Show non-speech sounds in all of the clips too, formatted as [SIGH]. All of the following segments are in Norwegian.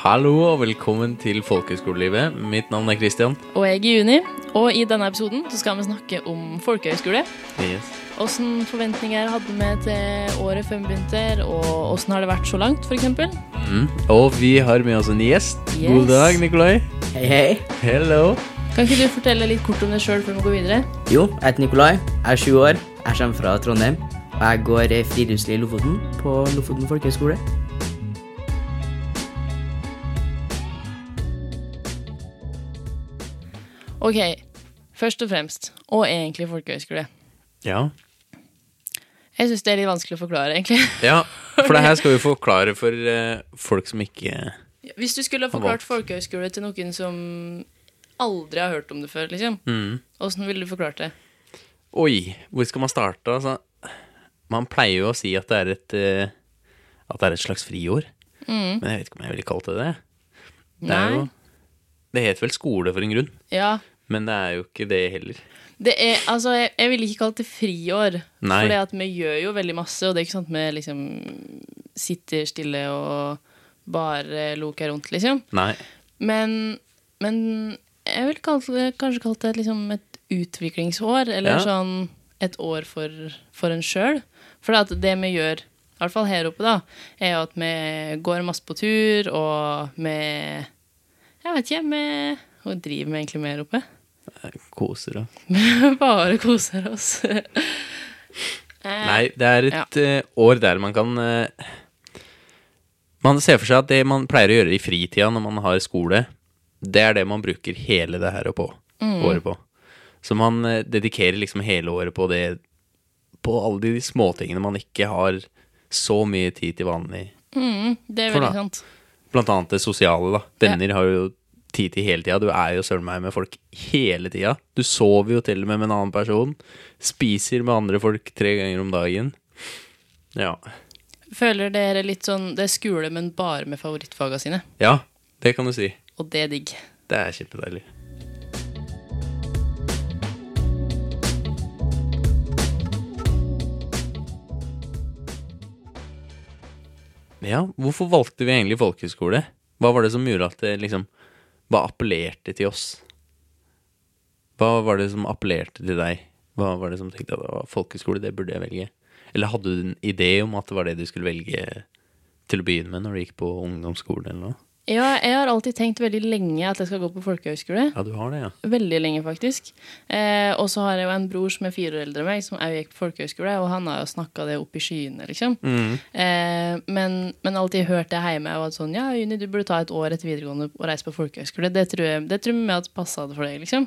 Hallo og velkommen til Folkehøgskolelivet. Mitt navn er Christian. Og jeg er Juni, og i denne episoden så skal vi snakke om folkehøyskole. Yes. Åssen forventninger hadde vi til året før vi begynte, og åssen har det vært så langt, f.eks.? Mm. Og vi har med oss en gjest. Yes. God dag, Nikolai. Hei, hei. Hello. Kan ikke du fortelle litt kort om deg sjøl før vi går videre? Jo, jeg heter Nikolai. Jeg er sju år. Jeg kommer fra Trondheim. Og jeg går i friluftsliv i Lofoten på Lofoten folkehøgskole. Ok, først og fremst, og egentlig folkehøyskole. Ja. Jeg syns det er litt vanskelig å forklare, egentlig. [LAUGHS] ja, for det her skal vi forklare for uh, folk som ikke Hvis du skulle ha forklart folkehøyskole til noen som aldri har hørt om det før, liksom, mm. ville du forklart det? Oi, hvor skal man starte? Altså, man pleier jo å si at det er et uh, At det er et slags friår. Mm. Men jeg vet ikke om jeg ville kalt det det. Det er Nei. jo Det heter vel skole for en grunn, Ja. men det er jo ikke det heller. Det er, altså, jeg, jeg ville ikke kalt det friår. Nei. For at vi gjør jo veldig masse, og det er ikke sånn at vi liksom sitter stille og bare loker rundt, liksom. Nei. Men, men jeg ville kalt det, kanskje kalt det liksom et utviklingsår, eller Ja. sånn et år for, for en sjøl. For at det vi gjør, i hvert fall her oppe, da, er jo at vi går masse på tur, og vi Jeg vet ikke, med, Hva driver vi egentlig med her oppe? Koser oss. [LAUGHS] Bare koser oss. Eh, Nei, det er et ja. år der man kan eh, Man ser for seg at det man pleier å gjøre i fritida når man har skole, det er det man bruker hele det her på, året på. Så man eh, dedikerer liksom hele året på det På alle de småtingene man ikke har så mye tid til vanlig. Mm, det er veldig sant. Blant annet det sosiale, da. Venner har jo tid til hele tida. Du er jo søren meg med folk hele tida. Du sover jo til og med med en annen person. Spiser med andre folk tre ganger om dagen. Ja. Føler dere litt sånn Det er skole, men bare med favorittfaga sine. Ja, det kan du si. Og det er digg. Det er kjempedeilig. Ja, hvorfor valgte vi egentlig folkehøyskole? Hva var det som gjorde at det liksom Hva appellerte til oss? Hva var det som appellerte til deg? Hva var det som tenkte at «Å, folkehøyskole, det burde jeg velge? Eller hadde du en idé om at det var det du skulle velge til å begynne med når du gikk på ungdomsskolen eller noe? Ja, jeg har alltid tenkt veldig lenge at jeg skal gå på folkehøyskole. Ja, du har det, ja. Veldig lenge, faktisk. Eh, og så har jeg jo en bror som er fire år eldre enn meg, som òg gikk på folkehøyskole, og han har jo snakka det opp i skyene, liksom. Eh, men, men alltid hørt det hjemme, og at sånn Ja, Juni, du burde ta et år etter videregående og reise på folkehøyskole. Det tror jeg, det tror jeg at passa for deg, liksom.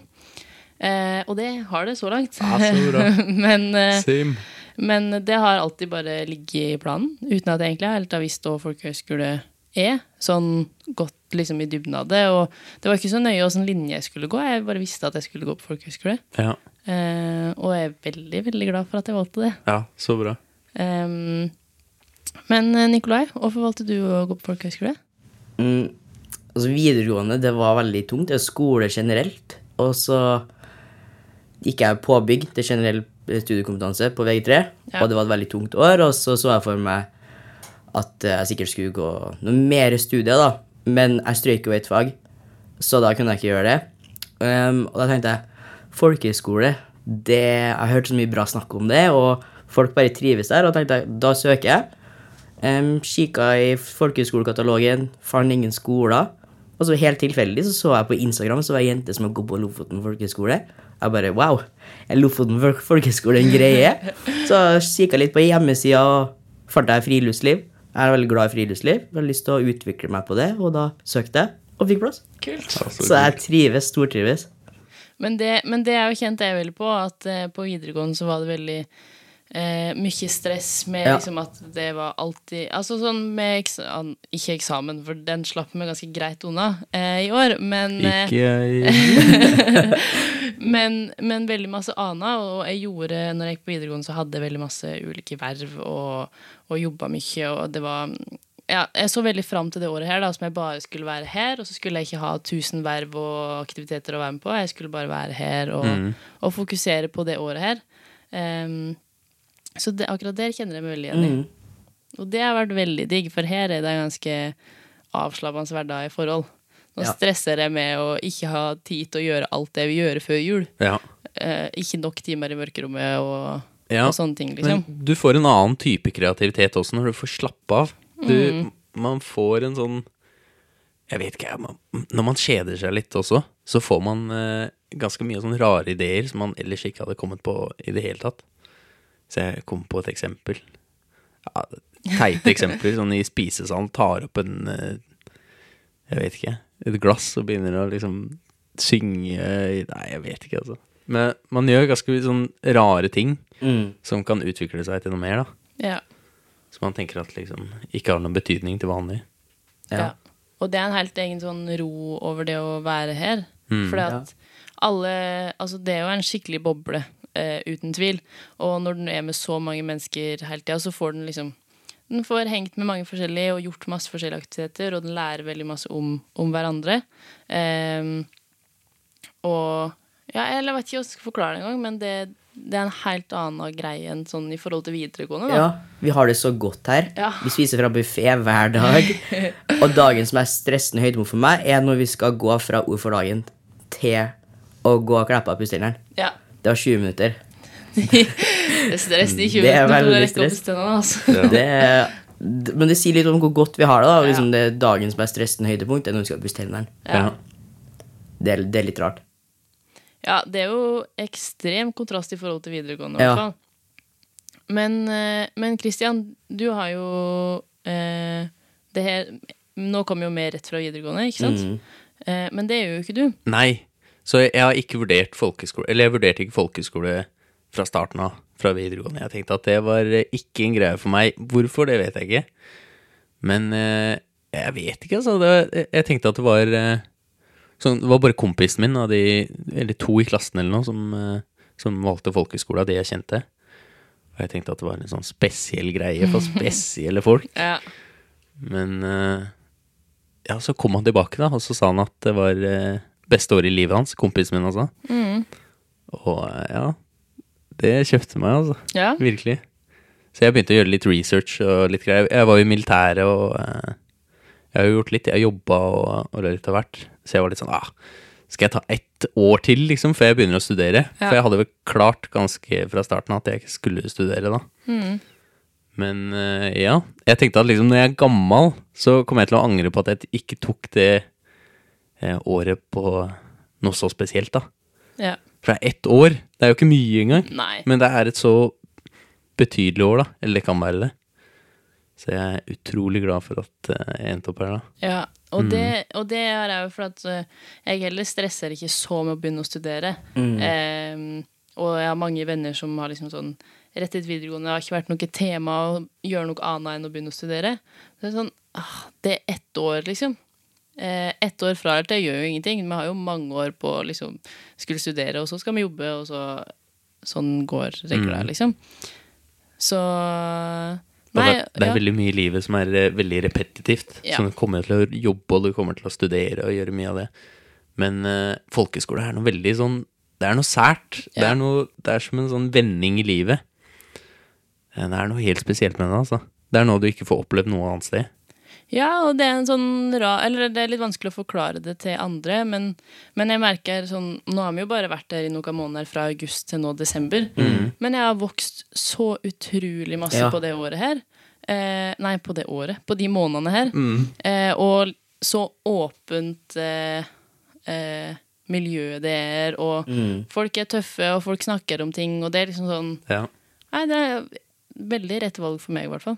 Eh, og det har det så langt. Ja, så bra. [LAUGHS] men, eh, men det har alltid bare ligget i planen, uten at jeg egentlig helt har visst hva folkehøyskole er. Sånn godt liksom i dybden av det. Og det var ikke så nøye åssen linje jeg skulle gå, jeg bare visste at jeg skulle gå på folkehøyskole. Ja, Eh, og jeg er veldig, veldig glad for at jeg valgte det. ja, så bra. Um, men eh, Nikolai, hvorfor valgte du å gå på folkehøyskole? Mm, altså Videregående det var veldig tungt. Det er skole generelt. Og så gikk jeg påbygg til generell studiekompetanse på VG3. Ja. Og det var et veldig tungt år. Og så så jeg for meg at jeg sikkert skulle gå noe mer studier, da. Men jeg strøyk jo et fag, så da kunne jeg ikke gjøre det. Um, og da tenkte jeg folkehøyskole Jeg har hørt så mye bra snakk om det, og folk bare trives der. Og tenkte jeg, da søker jeg. Um, Kikka i folkehøyskolekatalogen, fant ingen skoler. Og så helt tilfeldig så, så jeg på Instagram så var ei jente som har gått på Lofoten folkehøgskole. Jeg bare wow, er Lofoten fol- folkehøgskole en greie? så kikka litt på hjemmesida og fant jeg friluftsliv. Jeg er veldig glad i friluftsliv. Jeg har lyst til å utvikle meg på det, og da søkte jeg og fikk plass. Kult. Så jeg trives, stortrives. Men det, men det er jo kjent jeg veldig på, at eh, på videregående så var det veldig eh, mye stress med Ja. liksom at det var alltid Altså sånn med eksa, Ikke eksamen, for den slapp vi ganske greit unna eh, i år, men eh, Ikke [LAUGHS] jeg. men, men veldig masse annet. Og jeg gjorde, når jeg gikk på videregående, så hadde jeg veldig masse ulike verv og, og jobba mye. Og det var ja, Jeg så veldig fram til det året her, da, som jeg bare skulle være her. Og så skulle jeg ikke ha tusen verv og aktiviteter å være med på. Jeg skulle bare være her og, og fokusere på det året her. Ehm, så det, akkurat der kjenner jeg meg veldig igjen i. Mm. Og det har vært veldig digg, for her er det ganske avslappende hverdag i forhold. Nå Ja. stresser jeg med å ikke ha tid til å gjøre alt det vi gjør før jul. Ja. Eh, ikke nok timer i mørkerommet og, Ja. og sånne ting, liksom. Men du får en annen type kreativitet også når du får slappe av. Du, Man får en sånn Jeg vet ikke, man, Når man kjeder seg litt også, så får man eh, ganske mye sånne rare ideer som man ellers ikke hadde kommet på i det hele tatt. Så jeg kom på et eksempel. Ja, Teite eksempler. Sånn i spisesalen tar opp en eh, Jeg vet ikke. Et glass og begynner å liksom synge Nei, jeg vet ikke, altså. Men man gjør ganske sånn rare ting Mm. som kan utvikle seg til noe mer, da. Ja. Som man tenker at liksom ikke har noen betydning til vanlig. Ja. Ja. Og det er en helt egen sånn ro over det å være her. Mm. Fordi at alle Altså, det er jo en skikkelig boble, eh, uten tvil. Og når den er med så mange mennesker hele tida, så får den liksom Den får hengt med mange forskjellige og gjort masse forskjellige aktiviteter, og den lærer veldig masse om, om hverandre. Um, og Ja, jeg vet ikke hvordan jeg skal forklare det engang, men det, det er en helt annen greie enn sånn i forhold til videregående. Da. Ja, vi har det så godt her. Ja. Vi spiser fra buffé hver dag. [LAUGHS] Og dagen som er stressende høydepunkt for meg er når vi skal gå fra ord for dagen til å gå og klappe av pustilleren Ja. Det var 20 minutter. Det er stress de 20 Det er minuttene for å veldig rekke opp stress. Altså. Ja. Det men det sier litt om hvor godt vi har det. da liksom det er dagen som er stressende høydepunkt er når vi skal på pustelleren. Ja. Det, er- det er litt rart. Ja, det er jo ekstrem kontrast i forhold til videregående. i Ja. hvert fall. Men, eh, men Christian, du har jo eh, det her Nå kommer jo mer rett fra videregående, ikke sant? Mm. Eh, men det gjør jo ikke du. Nei, så jeg har ikke vurdert folkeskole Eller jeg vurderte ikke folkeskole fra starten av, fra videregående. Jeg tenkte at det var eh, ikke en greie for meg. Hvorfor, det vet jeg ikke. Men eh, jeg vet ikke, altså. Det, jeg tenkte at det var eh, sånn, Det var bare kompisen min de Eller to i klassen eller noe som, eh, som valgte folkeskole av de jeg kjente. Og jeg tenkte at det var en sånn spesiell greie for [LAUGHS] spesielle folk. Ja. Men eh, ja, så kom han tilbake, da, og så sa han at det var eh, beste året i livet hans, kompisen min altså. Og eh, ja, det kjøpte meg, altså. ja. Virkelig. Så jeg begynte å gjøre litt research og litt greier. Jeg var jo i militæret og eh, jeg har jo gjort litt. Jeg jobba og, og litt av hvert. Så jeg var litt sånn ah, Skal jeg ta ett år til, liksom, før jeg begynner å studere? Ja. For jeg hadde vel klart ganske fra starten at jeg ikke skulle studere da. Mm. Men eh, ja, jeg tenkte at liksom når jeg er gammel, så kommer jeg til å angre på at jeg ikke tok det året på noe så spesielt, da. ja. For det er ett år, det er jo ikke mye engang. Nei. Men det er et så betydelig år, da. Eller det kan være det. Så jeg er utrolig glad for at eh, jeg endte opp her, da. Ja, og, det, og det er jo for at eh, jeg heller stresser ikke så med å begynne å studere. Eh, og jeg har mange venner som har liksom sånn rettet videregående det har ikke vært noe tema å gjøre noe annet enn å begynne å studere. Så det er sånn ah, Det er ett år, liksom. Eh, ett år fra det gjør jo ingenting. Vi har jo mange år på å liksom skulle studere, og så skal vi jobbe, og så Sånn går regla, liksom. Så Nei, det, det er ja. veldig mye i livet som er eh, veldig repetitivt. Ja. Så du kommer til å jobbe, og du kommer til å studere og gjøre mye av det. Men uh, folkeskole er noe veldig sånn Det er noe sært. Det, er noe, det er som en sånn vending i livet. Det er noe helt spesielt med det, altså. Det er noe du ikke får opplevd noe annet sted. Ja, og det er en sånn ra Eller det er litt vanskelig å forklare det til andre, men, men jeg merker sånn Nå har vi jo bare vært der i noen måneder fra august til nå desember, men jeg har vokst så utrolig masse Ja. på det året her. Eh, nei, på det året. På de månedene her. Eh, og så åpent eh, eh, miljø det er, og folk er tøffe, og folk snakker om ting, og det er liksom sånn Ja. Nei, det er veldig rett valg for meg, i hvert fall.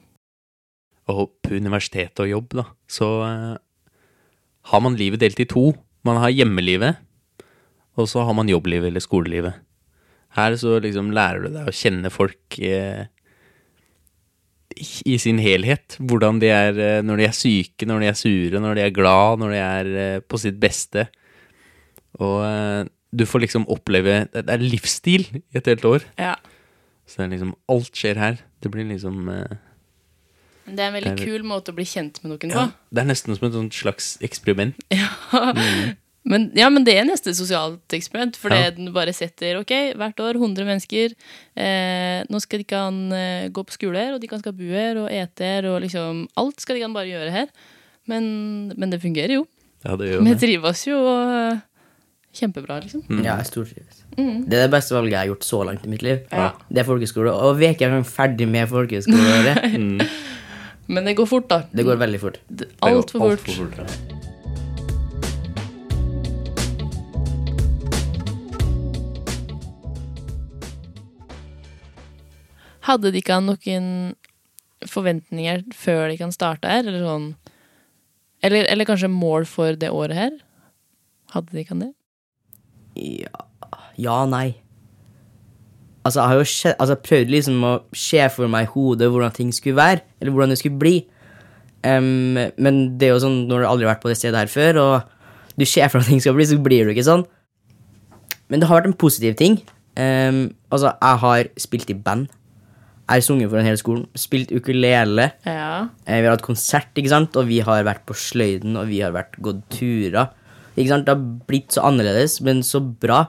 Og på universitetet og jobb, da, så eh, har man livet delt i to. Man har hjemmelivet, og så har man jobblivet eller skolelivet. Her så liksom lærer du deg å kjenne folk eh, i- sin helhet. Hvordan de er eh, når de er syke, når de er sure, når de er glad, når de er eh, på sitt beste. Og eh, du får liksom oppleve Det det er livsstil i et helt år. Ja. Så det er liksom Alt skjer her. Det blir liksom eh, Det er en veldig er- kul måte å bli kjent med noen ja, på. Det er nesten som et slags eksperiment. [LAUGHS] Men, ja, men det er neste sosialt eksperiment. For Ja. den bare setter ok, hvert år 100 mennesker. Eh, nå skal de kan eh, gå på skole her, og de kan skal bo her og ete her. Og liksom, alt skal de kan bare gjøre her. Men, men det fungerer jo. Ja, det gjør Vi det. trives jo og, kjempebra, liksom. Ja, jeg stortrives. Det er det beste valget jeg har gjort så langt i mitt liv. Ja. Det er folkeskole. Og vi er ikke engang ferdig med folkeskoleåret. [LAUGHS] Men det går fort, da. Det går veldig fort. Altfor alt fort. for fort. ja. Hadde de ikke noen forventninger før de kan starte her, eller sånn eller, eller kanskje mål for det året her? Hadde de ikke det? Ja, ja nei. Altså, jeg har jo skje, altså, prøvd liksom å se for meg i hodet hvordan ting skulle være, eller hvordan det skulle bli. Um, men det er jo sånn, når du aldri har vært på det stedet her før, og du ser for deg ting skal bli, så blir du ikke sånn. Men det har vært en positiv ting. Um, altså, jeg har spilt i band. Jeg har sunget for hele hel skolen. Spilt ukulele. Ja. Eh, Vi har hatt konsert, ikke sant? og vi har vært på sløyden, og vi har vært gått turer. Ikke sant? Det har blitt så annerledes, men så bra.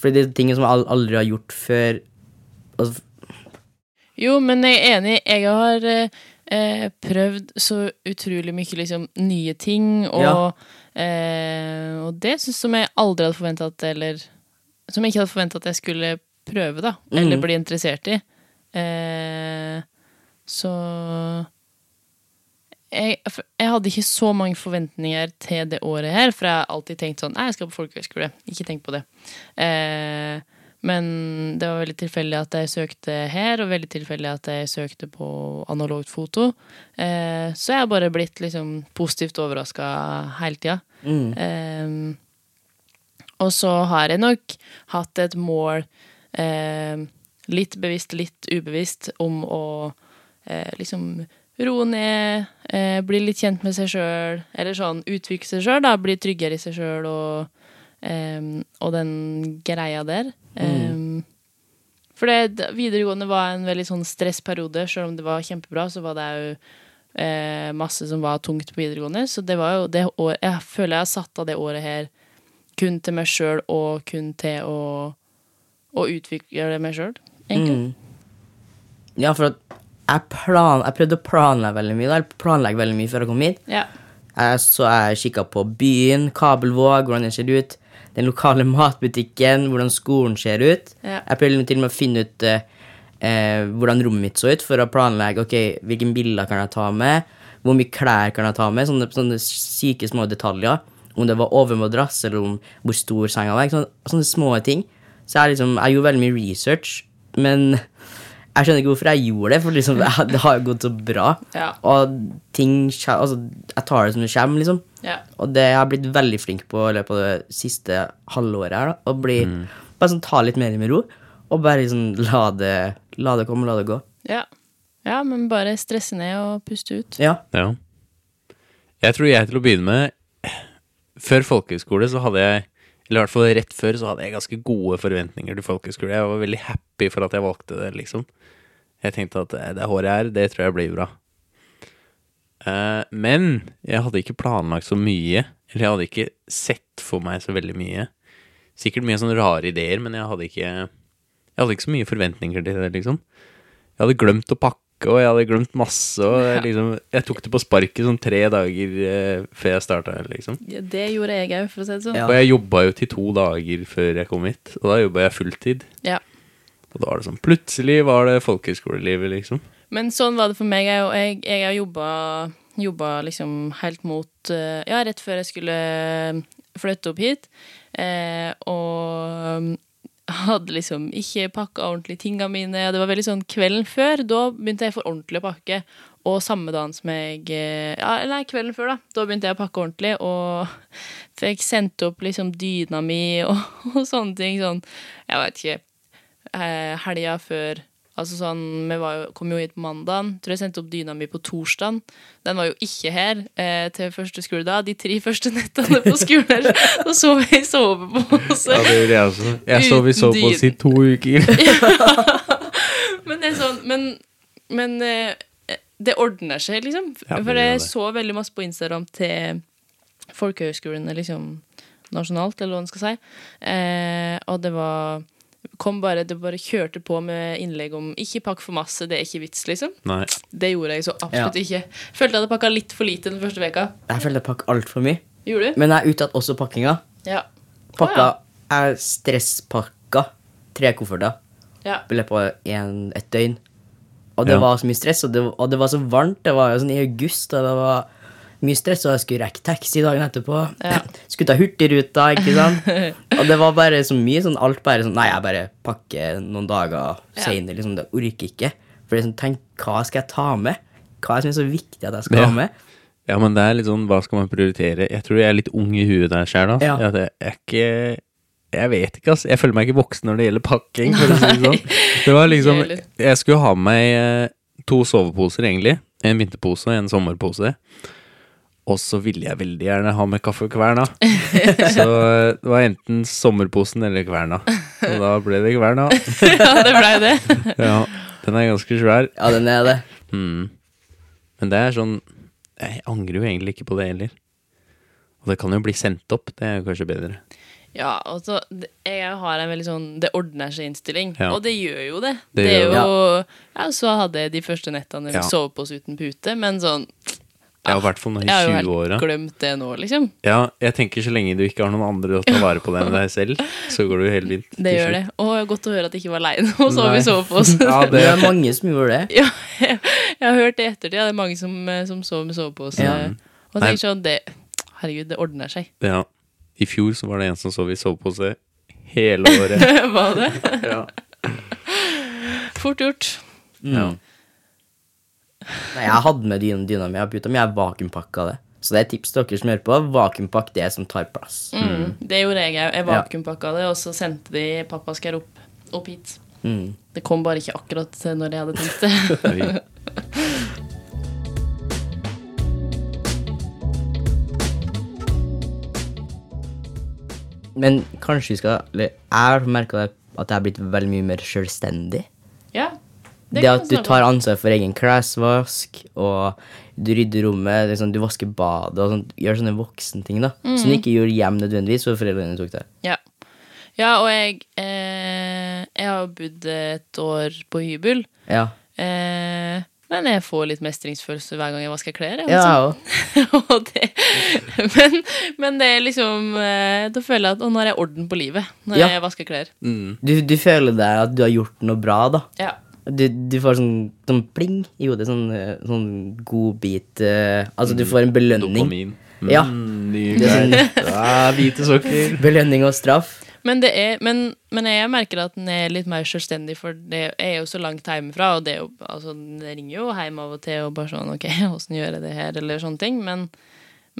For det er ting som jeg aldri har gjort før. Altså, Jo, men jeg er enig. Jeg har eh, prøvd så utrolig mye liksom, nye ting, og, Ja. eh, og det syns som jeg aldri hadde forventa at Eller som jeg ikke hadde forventa at jeg skulle prøve, da. Eller Mhm. bli interessert i. Eh, så jeg, jeg hadde ikke så mange forventninger til det året her, for jeg har alltid tenkt sånn Nei, jeg skal på folkehøyskole. Ikke tenk på det. Eh, men det var veldig tilfeldig at jeg søkte her, og veldig tilfeldig at jeg søkte på analogt foto. Eh, så jeg har bare blitt liksom positivt overraska hele tida. mm, Eh, og så har jeg nok hatt et mål, eh, litt bevisst, litt ubevisst, om å eh, liksom roe ned, eh, bli litt kjent med seg sjøl, eller sånn utvikle seg sjøl, da, bli tryggere i seg sjøl og, eh, og den greia der. Eh, for det, videregående var en veldig sånn stressperiode, sjøl om det var kjempebra, så var det jo eh, masse som var tungt på videregående. Så det var jo det året Jeg føler jeg har satt av det året her kun til meg sjøl og kun til å, å utvikle meg sjøl, egentlig. mm. Ja, for at jeg, plan, jeg prøvde å planlegge veldig mye. da, Planlegge veldig mye før jeg kom hit. Ja. Jeg, så jeg kikka på byen, Kabelvåg, hvordan den ser ut. Den lokale [LAUGHS] matbutikken, hvordan skolen ser ut. Ja. Jeg prøvde til og med å finne ut eh, eh, hvordan rommet mitt så ut, for å planlegge ok, hvilke bilder kan jeg ta med, hvor mye klær kan jeg ta med, sånne, sånne syke små detaljer. Om det var overmadrass, eller om hvor stor senga var. Sånne. Sånne små ting. Så jeg, liksom, jeg gjorde veldig mye research, men jeg skjønner ikke hvorfor jeg gjorde det, for liksom, [LAUGHS] det har jo gått så bra. Ja. Og ting altså, Jeg tar det som det kommer, liksom. Ja. Og det har jeg blitt veldig flink på i løpet av det siste halvåret her. da, Å bli, bare sånn ta litt mer med ro, og bare liksom la det, la det komme, la det gå. Ja. ja, men bare stresse ned og puste ut. Ja. Ja. Jeg tror jeg til å begynne med Før folkehøyskole så hadde jeg Eller i hvert fall rett før så hadde jeg ganske gode forventninger til folkehøyskole. Jeg var veldig happy for at jeg valgte det, liksom. Jeg tenkte at det, håret håret her, det tror jeg blir bra. Uh, men jeg hadde ikke planlagt så mye. Eller jeg hadde ikke sett for meg så veldig mye. Sikkert mye sånne rare ideer, men jeg hadde ikke Jeg hadde ikke så mye forventninger til det, liksom. Jeg hadde glemt å pakke, og jeg hadde glemt masse. Og [LAUGHS] jeg, liksom, jeg tok det på sparket sånn tre dager eh, før jeg starta, liksom. Ja, det gjorde jeg òg, for å si det sånn. Ja. Og jeg jobba jo til to dager før jeg kom hit, og da jobba jeg fulltid. Ja. Og da var det sånn Plutselig var det folkehøyskolelivet, liksom. Men sånn var det for meg. Jeg, jeg, jeg har jobba, jobba liksom helt mot eh, Ja, rett før jeg skulle flytte opp hit. Eh, og hadde liksom ikke pakka ordentlig tingene mine. Det var veldig sånn kvelden før. Da begynte jeg for ordentlig å pakke. Og samme dagen som jeg eh, Ja, nei, kvelden før, da. Da begynte jeg å pakke ordentlig. Og fikk sendt opp liksom dyna mi og, [LAUGHS] og sånne ting. Sånn, jeg vet ikke eh, helga før Altså sånn, Vi var jo, kom jo hit på mandagen. Tror jeg sendte opp dyna mi på torsdagen. Den var jo ikke her eh, til første skole da. De tre første nettene på skolen [LAUGHS] så sov jeg i sovepose. Ja, det gjorde jeg også. Jeg sov i sovepose i to uker. [LAUGHS] Men det er sånn Men, men eh, det ordner seg, liksom. Ja, For jeg så veldig masse på Instagram til folkehøgskolene, liksom nasjonalt, eller hva man skal si. Eh, og det var kom bare, det bare kjørte på med innlegg om 'ikke pakk for masse, det er ikke vits', liksom. Nei. Det gjorde jeg så absolutt Ja. ikke. Følte jeg hadde pakka litt for lite den første veka. Jeg følte jeg pakka altfor mye. Gjorde du? Men jeg uttatt også pakkinga. Ja. Pakka Jeg stresspakka tre kofferter Ja. i løpet av en, et døgn. Og det Ja. var så mye stress, og det, og det var så varmt. Det var jo sånn i august, og det var mye stress, og jeg skulle rekke taxi dagen etterpå. Ja. [LAUGHS] Skulle ta Hurtigruta, ikke sant. [LAUGHS] og det var bare så mye sånn alt bare sånn Nei, jeg bare pakker noen dager Ja. senere, liksom. Det orker ikke. For det er sånn, tenk, hva skal jeg ta med? Hva er det som er så viktig at jeg skal Ja. ha med? Ja, men det er litt sånn, hva skal man prioritere? Jeg tror jeg er litt ung i huet der sjøl, da. Ja. At Jeg er ikke Jeg vet ikke, ass. Jeg føler meg ikke voksen når det gjelder pakking, for å si det sånn. [LAUGHS] Det var liksom Jeg skulle ha med meg eh, to soveposer, egentlig. En vinterpose og en sommerpose. Og så ville jeg veldig gjerne ha med kaffekverna. Så eh, det var enten sommerposen eller kverna. Og da ble det kverna. [LAUGHS] ja, det blei det. [LAUGHS] Ja, den er ganske svær. Ja, den er det. Mm. Men det er sånn Jeg angrer jo egentlig ikke på det heller. Og det kan jo bli sendt opp, det er jo kanskje bedre. Ja, og så Jeg har en veldig sånn det ordner seg-innstilling, Ja. og det gjør jo det. Det Det, er gjør jo Ja, ja. så hadde jeg de første nettene en Ja. sovepose uten pute, men sånn Ja, i hvert fall nå i Jeg har jo 20-åra. helt glemt det nå, liksom. Ja, jeg tenker så lenge du ikke har noen andre å ta [LAUGHS] vare på det enn deg selv, så går det jo helt vilt. Det gjør det. Og godt å høre at jeg ikke var aleine [LAUGHS] og vi Nei. på oss. [LAUGHS] Ja, Det er mange som gjorde det. Ja, jeg, jeg har hørt det i ettertid. Ja, det er mange som, eh, som sover med sovepose. Ja. Og Nei. tenker sånn det, Herregud, det ordner seg. Ja. I fjor så var det en som sov i sovepose hele året. Var det? Ja. Fort gjort. Ja. Nei, jeg hadde med dyna, dyna mi og puta mi. Jeg vakuumpakka det. Så det er tips til dere som hører på. Vakuumpakk det som tar plass. Mm. Det gjorde jeg òg. Jeg vakuumpakka det, og så sendte de pappasker opp, opp hit. Mm. Det kom bare ikke akkurat når jeg hadde tenkt det. [LAUGHS] [LAUGHS] Men kanskje vi skal eller, Jeg har merka at jeg har blitt veldig mye mer selvstendig. ja. Det, det at du tar ansvar for egen klesvask, og du rydder rommet, liksom, du vasker badet og sånt, gjør sånne voksenting, da. Som du ikke gjorde hjem nødvendigvis, for foreldrene tok det. Ja. ja, og jeg eh, Jeg har jo bodd et år på hybel. Ja. Eh, men jeg får litt mestringsfølelse hver gang jeg vasker klær. jeg, Ja, altså. [LAUGHS] og det, men, men det er liksom eh, Da føler jeg at Og nå har jeg orden på livet når Ja. jeg vasker klær. Mm. Du, du føler deg at du har gjort noe bra, da. Ja. Du, du får sånn, sånn pling i hodet, sånn, sånn godbit eh, Altså, du får en belønning. Dopamin. Mm, Ja. Nye. Ja, hvite sokker. Belønning og straff. Men, det er, men, men jeg merker at den er litt mer selvstendig, for det er jo så langt hjemmefra. Og det, er jo, altså, det ringer jo hjem av og til og bare sånn OK, [LAUGHS] åssen gjør jeg det her, eller sånne ting. Men,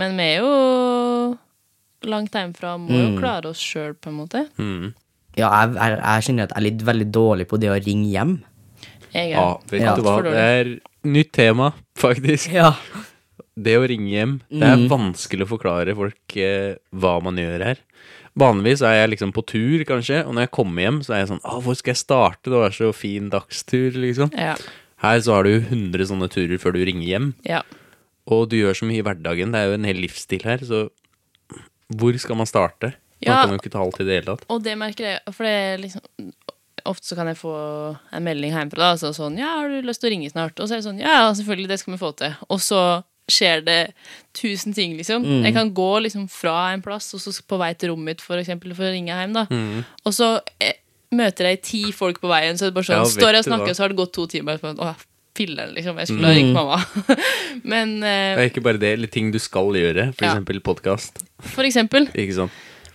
men vi er jo langt hjemmefra og må jo Mm. klare oss sjøl, på en måte. Mm. Ja, jeg, jeg, jeg kjenner at jeg er litt veldig dårlig på det å ringe hjem. Jeg Ja, vet Ja. du hva. Det er nytt tema, faktisk. Ja. Det å ringe hjem. Det er Mm. vanskelig å forklare folk eh, hva man gjør her. Vanligvis er jeg liksom på tur, kanskje, og når jeg kommer hjem, så er jeg sånn Å, hvor skal jeg starte? Det var så fin dagstur, liksom. Ja. Her så har du 100 sånne turer før du ringer hjem. ja. Og du gjør så mye i hverdagen. Det er jo en hel livsstil her, så hvor skal man starte? Man Ja. kan jo ikke ta alt i det hele tatt. Og det merker jeg, for det er liksom Ofte så kan jeg få en melding hjemmefra da, så sånn 'Ja, har du lyst til å ringe snart?' Og så er det sånn 'Ja, selvfølgelig, det skal vi få til'. Og så skjer det tusen ting, liksom. Mm. Jeg kan gå liksom fra en plass, og så på vei til rommet mitt, for eksempel, for å ringe hjem, da. Mm. Og så eh, møter jeg ti folk på veien, så er det bare sånn Ja, Står jeg og snakker, så har det gått to timer. Så, Åh, filler'n, liksom. Jeg skulle ha Mm. ringt mamma. [LAUGHS] Men eh, Det er ikke bare det, eller ting du skal gjøre, for Ja. eksempel podkast. for eksempel Ikke sant?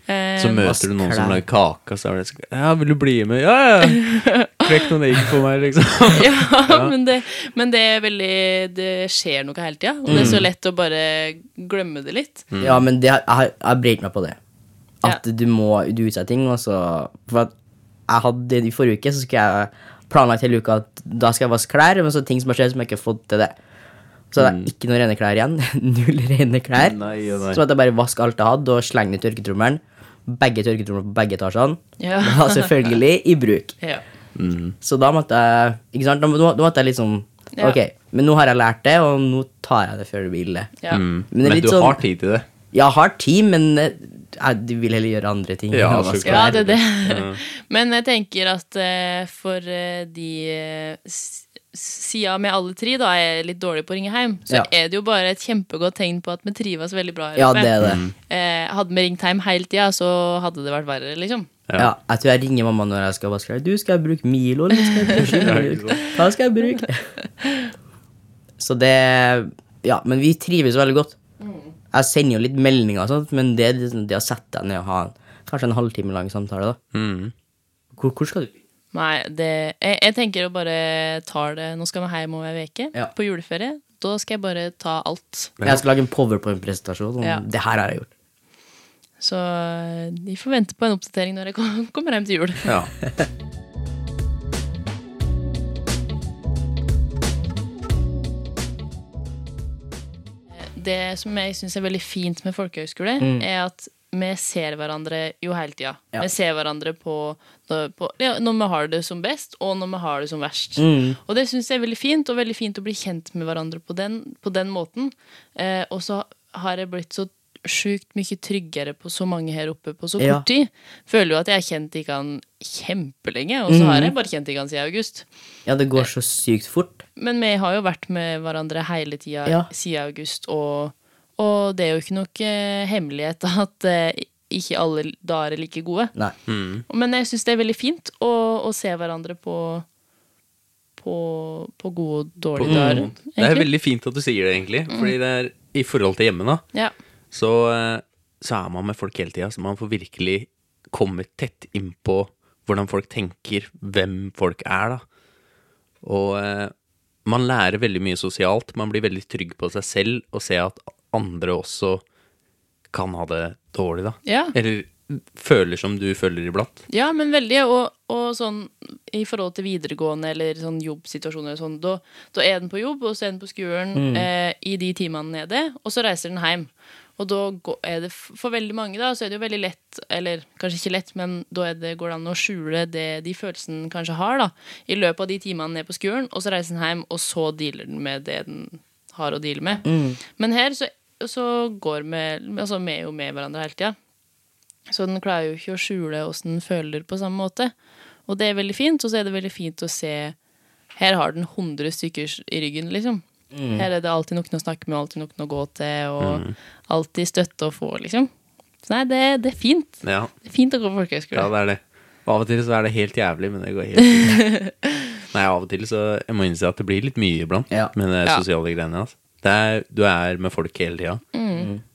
Eh, Så møter du noen som lager kake, og så er det sånn Ja, vil du bli med? Ja, ja! Klekk [LAUGHS] noen egg på meg, liksom. [LAUGHS] Ja, Men, det, men det er veldig Det skjer noe hele tida, og det er så lett å bare glemme det litt. Ja, men det, jeg har jeg har brent meg på det. At du må du utsette ting, og så For at jeg hadde I forrige uke så skulle jeg planlagt hele uka at da skal jeg vaske klær, men så ting som har skjedd som jeg ikke har fått til det. Så det er ikke noen rene klær igjen. [LAUGHS] Null rene klær. Nei nei. Så måtte jeg bare vaske alt jeg hadde, og slenge det i tørketrommelen. Begge tørketromler på begge etasjene. Ja. [LAUGHS] Var selvfølgelig i bruk. Ja. Mm. Så da måtte jeg Ikke sant? Da, må- da måtte jeg liksom Ja. Ok, men nå har jeg lært det, og nå tar jeg det før det blir ille. Ja. Mm. Men det er Men litt du sånn- har tid til det. Jeg har tid, men eh, jeg, vil heller gjøre andre ting. Ja, [LAUGHS] så Ja, det er det. Ja. [LAUGHS] Men jeg tenker at eh, for eh, de eh, s- Sida med alle tre da er litt dårlig på å ringe hjem, så Ja. er det jo bare et kjempegodt tegn på at vi trives veldig bra Ja, det det. Mm. Eh, hadde vi ringt hjem hele tida, så hadde det vært verre, liksom. Ja. Ja. jeg tror jeg ringer mamma når jeg skal vaske. Du, skal jeg bruke Milo, eller skal jeg bruke? [LAUGHS] Hva skal jeg bruke? Så det Ja, men vi trives veldig godt. Jeg sender jo litt meldinger og sånt, men det, det å sette deg ned og ha en, kanskje en halvtime lang samtale, da. Mm. Hvor, hvor skal du? Nei, det Jeg, jeg tenker å bare ta det Nå skal vi hjem om ei uke, Ja. på juleferie. Da skal jeg bare ta alt. Jeg skal lage en powerpoint-presentasjon. om Ja. Det her har jeg gjort. Så vi de får vente på en oppdatering når jeg kommer hjem til jul. Ja. [LAUGHS] Det som jeg syns er veldig fint med folkehøyskole, er at vi ser hverandre jo hele tida. Ja. Vi ser hverandre på, på ja, når vi har det som best, og når vi har det som verst. Mm. Og det syns jeg er veldig fint, og veldig fint å bli kjent med hverandre på den, på den måten. Eh, og så har jeg blitt så sjukt mye tryggere på så mange her oppe på så kort Ja. tid. Føler jo at jeg har kjent ikke han kjempelenge, og så har jeg bare kjent ikke han siden august. Ja, det går så sykt fort. Men vi har jo vært med hverandre hele tida Ja. siden august, og, og det er jo ikke noe eh, hemmelighet [LAUGHS] at eh, ikke alle dager er like gode. Nei. Mm. Men jeg syns det er veldig fint å, å se hverandre på, på, på gode og dårlige dager. Mm. Det er veldig fint at du sier det, egentlig. Fordi det er i forhold til hjemme, da. Ja. Så, eh, så er man med folk hele tida, så man får virkelig komme tett innpå hvordan folk tenker, hvem folk er, da. Og man lærer veldig mye sosialt. Man blir veldig trygg på seg selv og ser at andre også kan ha det dårlig, da. Ja. Eller føler som du føler iblant. Ja, men veldig. Og, og sånn i forhold til videregående eller sånn jobbsituasjoner og sånn, da, da er den på jobb, og så er den på skolen eh, i de timene nede, og så reiser den hjem. Og da er det for veldig mange, da, så er det jo veldig lett, eller kanskje ikke lett, men da er det, går det an å skjule det de følelsene kanskje har, da, i løpet av de timene ned på skolen, og så reiser den hjem, og så dealer den med det den har å deale med. Men her så, så går vi Altså, vi er jo med hverandre hele tida. Så den klarer jo ikke å skjule åssen den føler på samme måte. Og det er veldig fint, og så er det veldig fint å se Her har den 100 stykker i ryggen, liksom. Her er det alltid noen å snakke med, alltid noen å gå til, og alltid støtte å få, liksom. Så nei, det, det er fint. Ja, Det er fint å gå på folkehøyskole. ja, det er det. Og av og til så er det helt jævlig, men det går helt fint. [LAUGHS] Nei, av og til så Jeg må innse at det blir litt mye iblant Ja. med de Ja. sosiale greiene. Altså. Det er, du er med folk hele tida.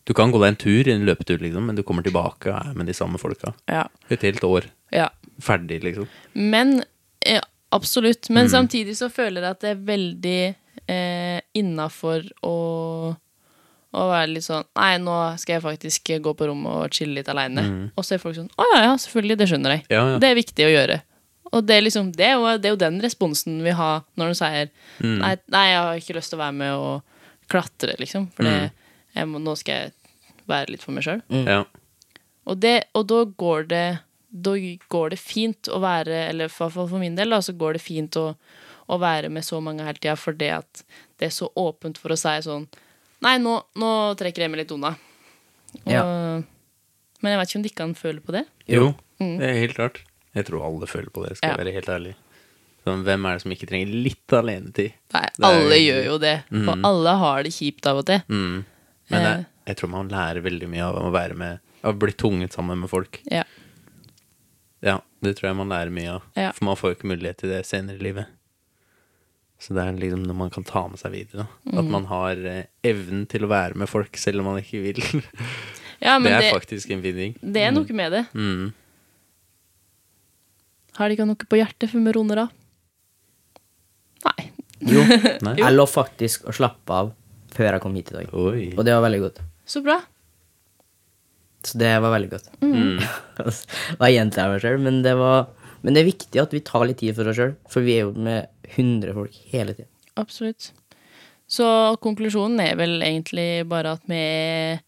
Du kan gå deg en tur, en løpetur, liksom, men du kommer tilbake og er med de samme folka. Ja. Et helt år. ja. Ferdig, liksom. Men ja, absolutt. Men samtidig så føler jeg at det er veldig eh, innafor å å være litt sånn Nei, nå skal jeg faktisk gå på rommet og chille litt aleine. Og så er folk sånn Å ja, ja, selvfølgelig, det skjønner jeg. Ja, ja. Det er viktig å gjøre. Og det er liksom Det er jo, det er jo den responsen vi har når de sier nei, nei, jeg har ikke lyst til å være med og klatre, liksom. For det, jeg må, nå skal jeg være litt for meg sjøl. Ja. Og, og da går det Da går det fint å være Eller i hvert fall for min del, da, så går det fint å, å være med så mange hele tida, fordi at det er så åpent for å si sånn Nei, nå, nå trekker jeg meg litt unna. Og, Ja. Men jeg vet ikke om de kan føle på det. Jo, det er helt klart. Jeg tror alle føler på det, skal jeg Ja. være helt ærlig. Sånn, hvem er det som ikke trenger litt alenetid? Nei, er alle jo- gjør jo det. For alle har det kjipt av og til. Mm. Men Eh. jeg, jeg tror man lærer veldig mye av å være med Av å bli tvunget sammen med folk. Ja. Ja, det tror jeg man lærer mye av. Ja. For man får jo ikke mulighet til det senere i livet. Så det er liksom noe man kan ta med seg videre. Mm. At Mm. man har eh, evnen til å være med folk selv om man ikke vil. [LAUGHS] ja, men det er det, faktisk en fin ting. det er noe med det. Mm. Har de ikke noe på hjertet før vi runder av? Jo, [LAUGHS] Nei? jeg lå faktisk å slappe av før jeg kom hit i dag. Oi. Og det var veldig godt. Så bra. Så det var veldig godt. Mm. [LAUGHS] Og jeg gjentar meg sjøl, men, det var- men det er viktig at vi tar litt tid for oss sjøl. For vi er jo med 100 folk hele tida. Absolutt. Så konklusjonen er vel egentlig bare at vi er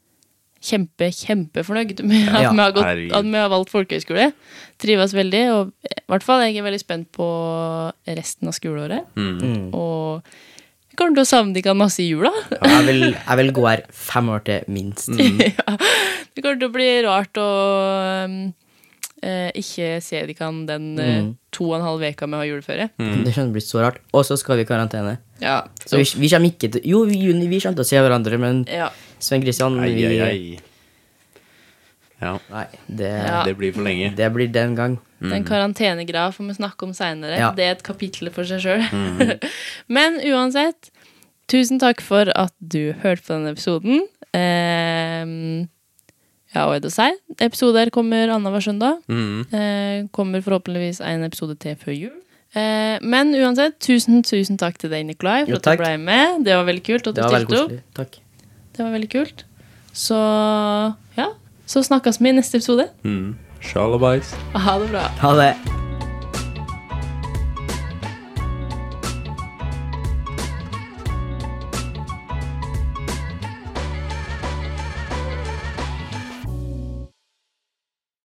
kjempe, kjempefornøyd med at, Ja, vi, har gått, at vi har valgt folkehøyskole. Trives veldig, og i hvert fall jeg er veldig spent på resten av skoleåret. Mm. Og Vi kommer til å savne dere masse i jula. Jeg vil, jeg vil gå her fem år til, minst. [LAUGHS] ja. Det kommer til å bli rart å um, eh, ikke se dere den mm. to og en halv veka vi har juleferie. Det kommer til å bli så rart. Og så skal vi i karantene. Ja. Så vi, vi kommer ikke til Jo, vi, vi kommer til å se hverandre, men ja. Svein Kristian ei, vi, ei, ai. Ja, Nei, det, Ja. det blir for lenge. det blir den gang. Den karantenegreia får vi snakke om seinere. Ja. Det er et kapittel for seg sjøl. [LAUGHS] Men uansett, tusen takk for at du hørte på denne episoden. Eh, ja, hva er det å si? Episoder kommer annenhver søndag. Mhm. Eh, kommer forhåpentligvis en episode til før jul. Eh, men uansett, tusen, tusen takk til deg, Nikolai, for Jo, at du ble med. Det var veldig kult at du stilte opp. Takk. Det var veldig kult. Så ja, så snakkes vi i neste episode. Mm. Shalabais. Ha det bra. Ha det.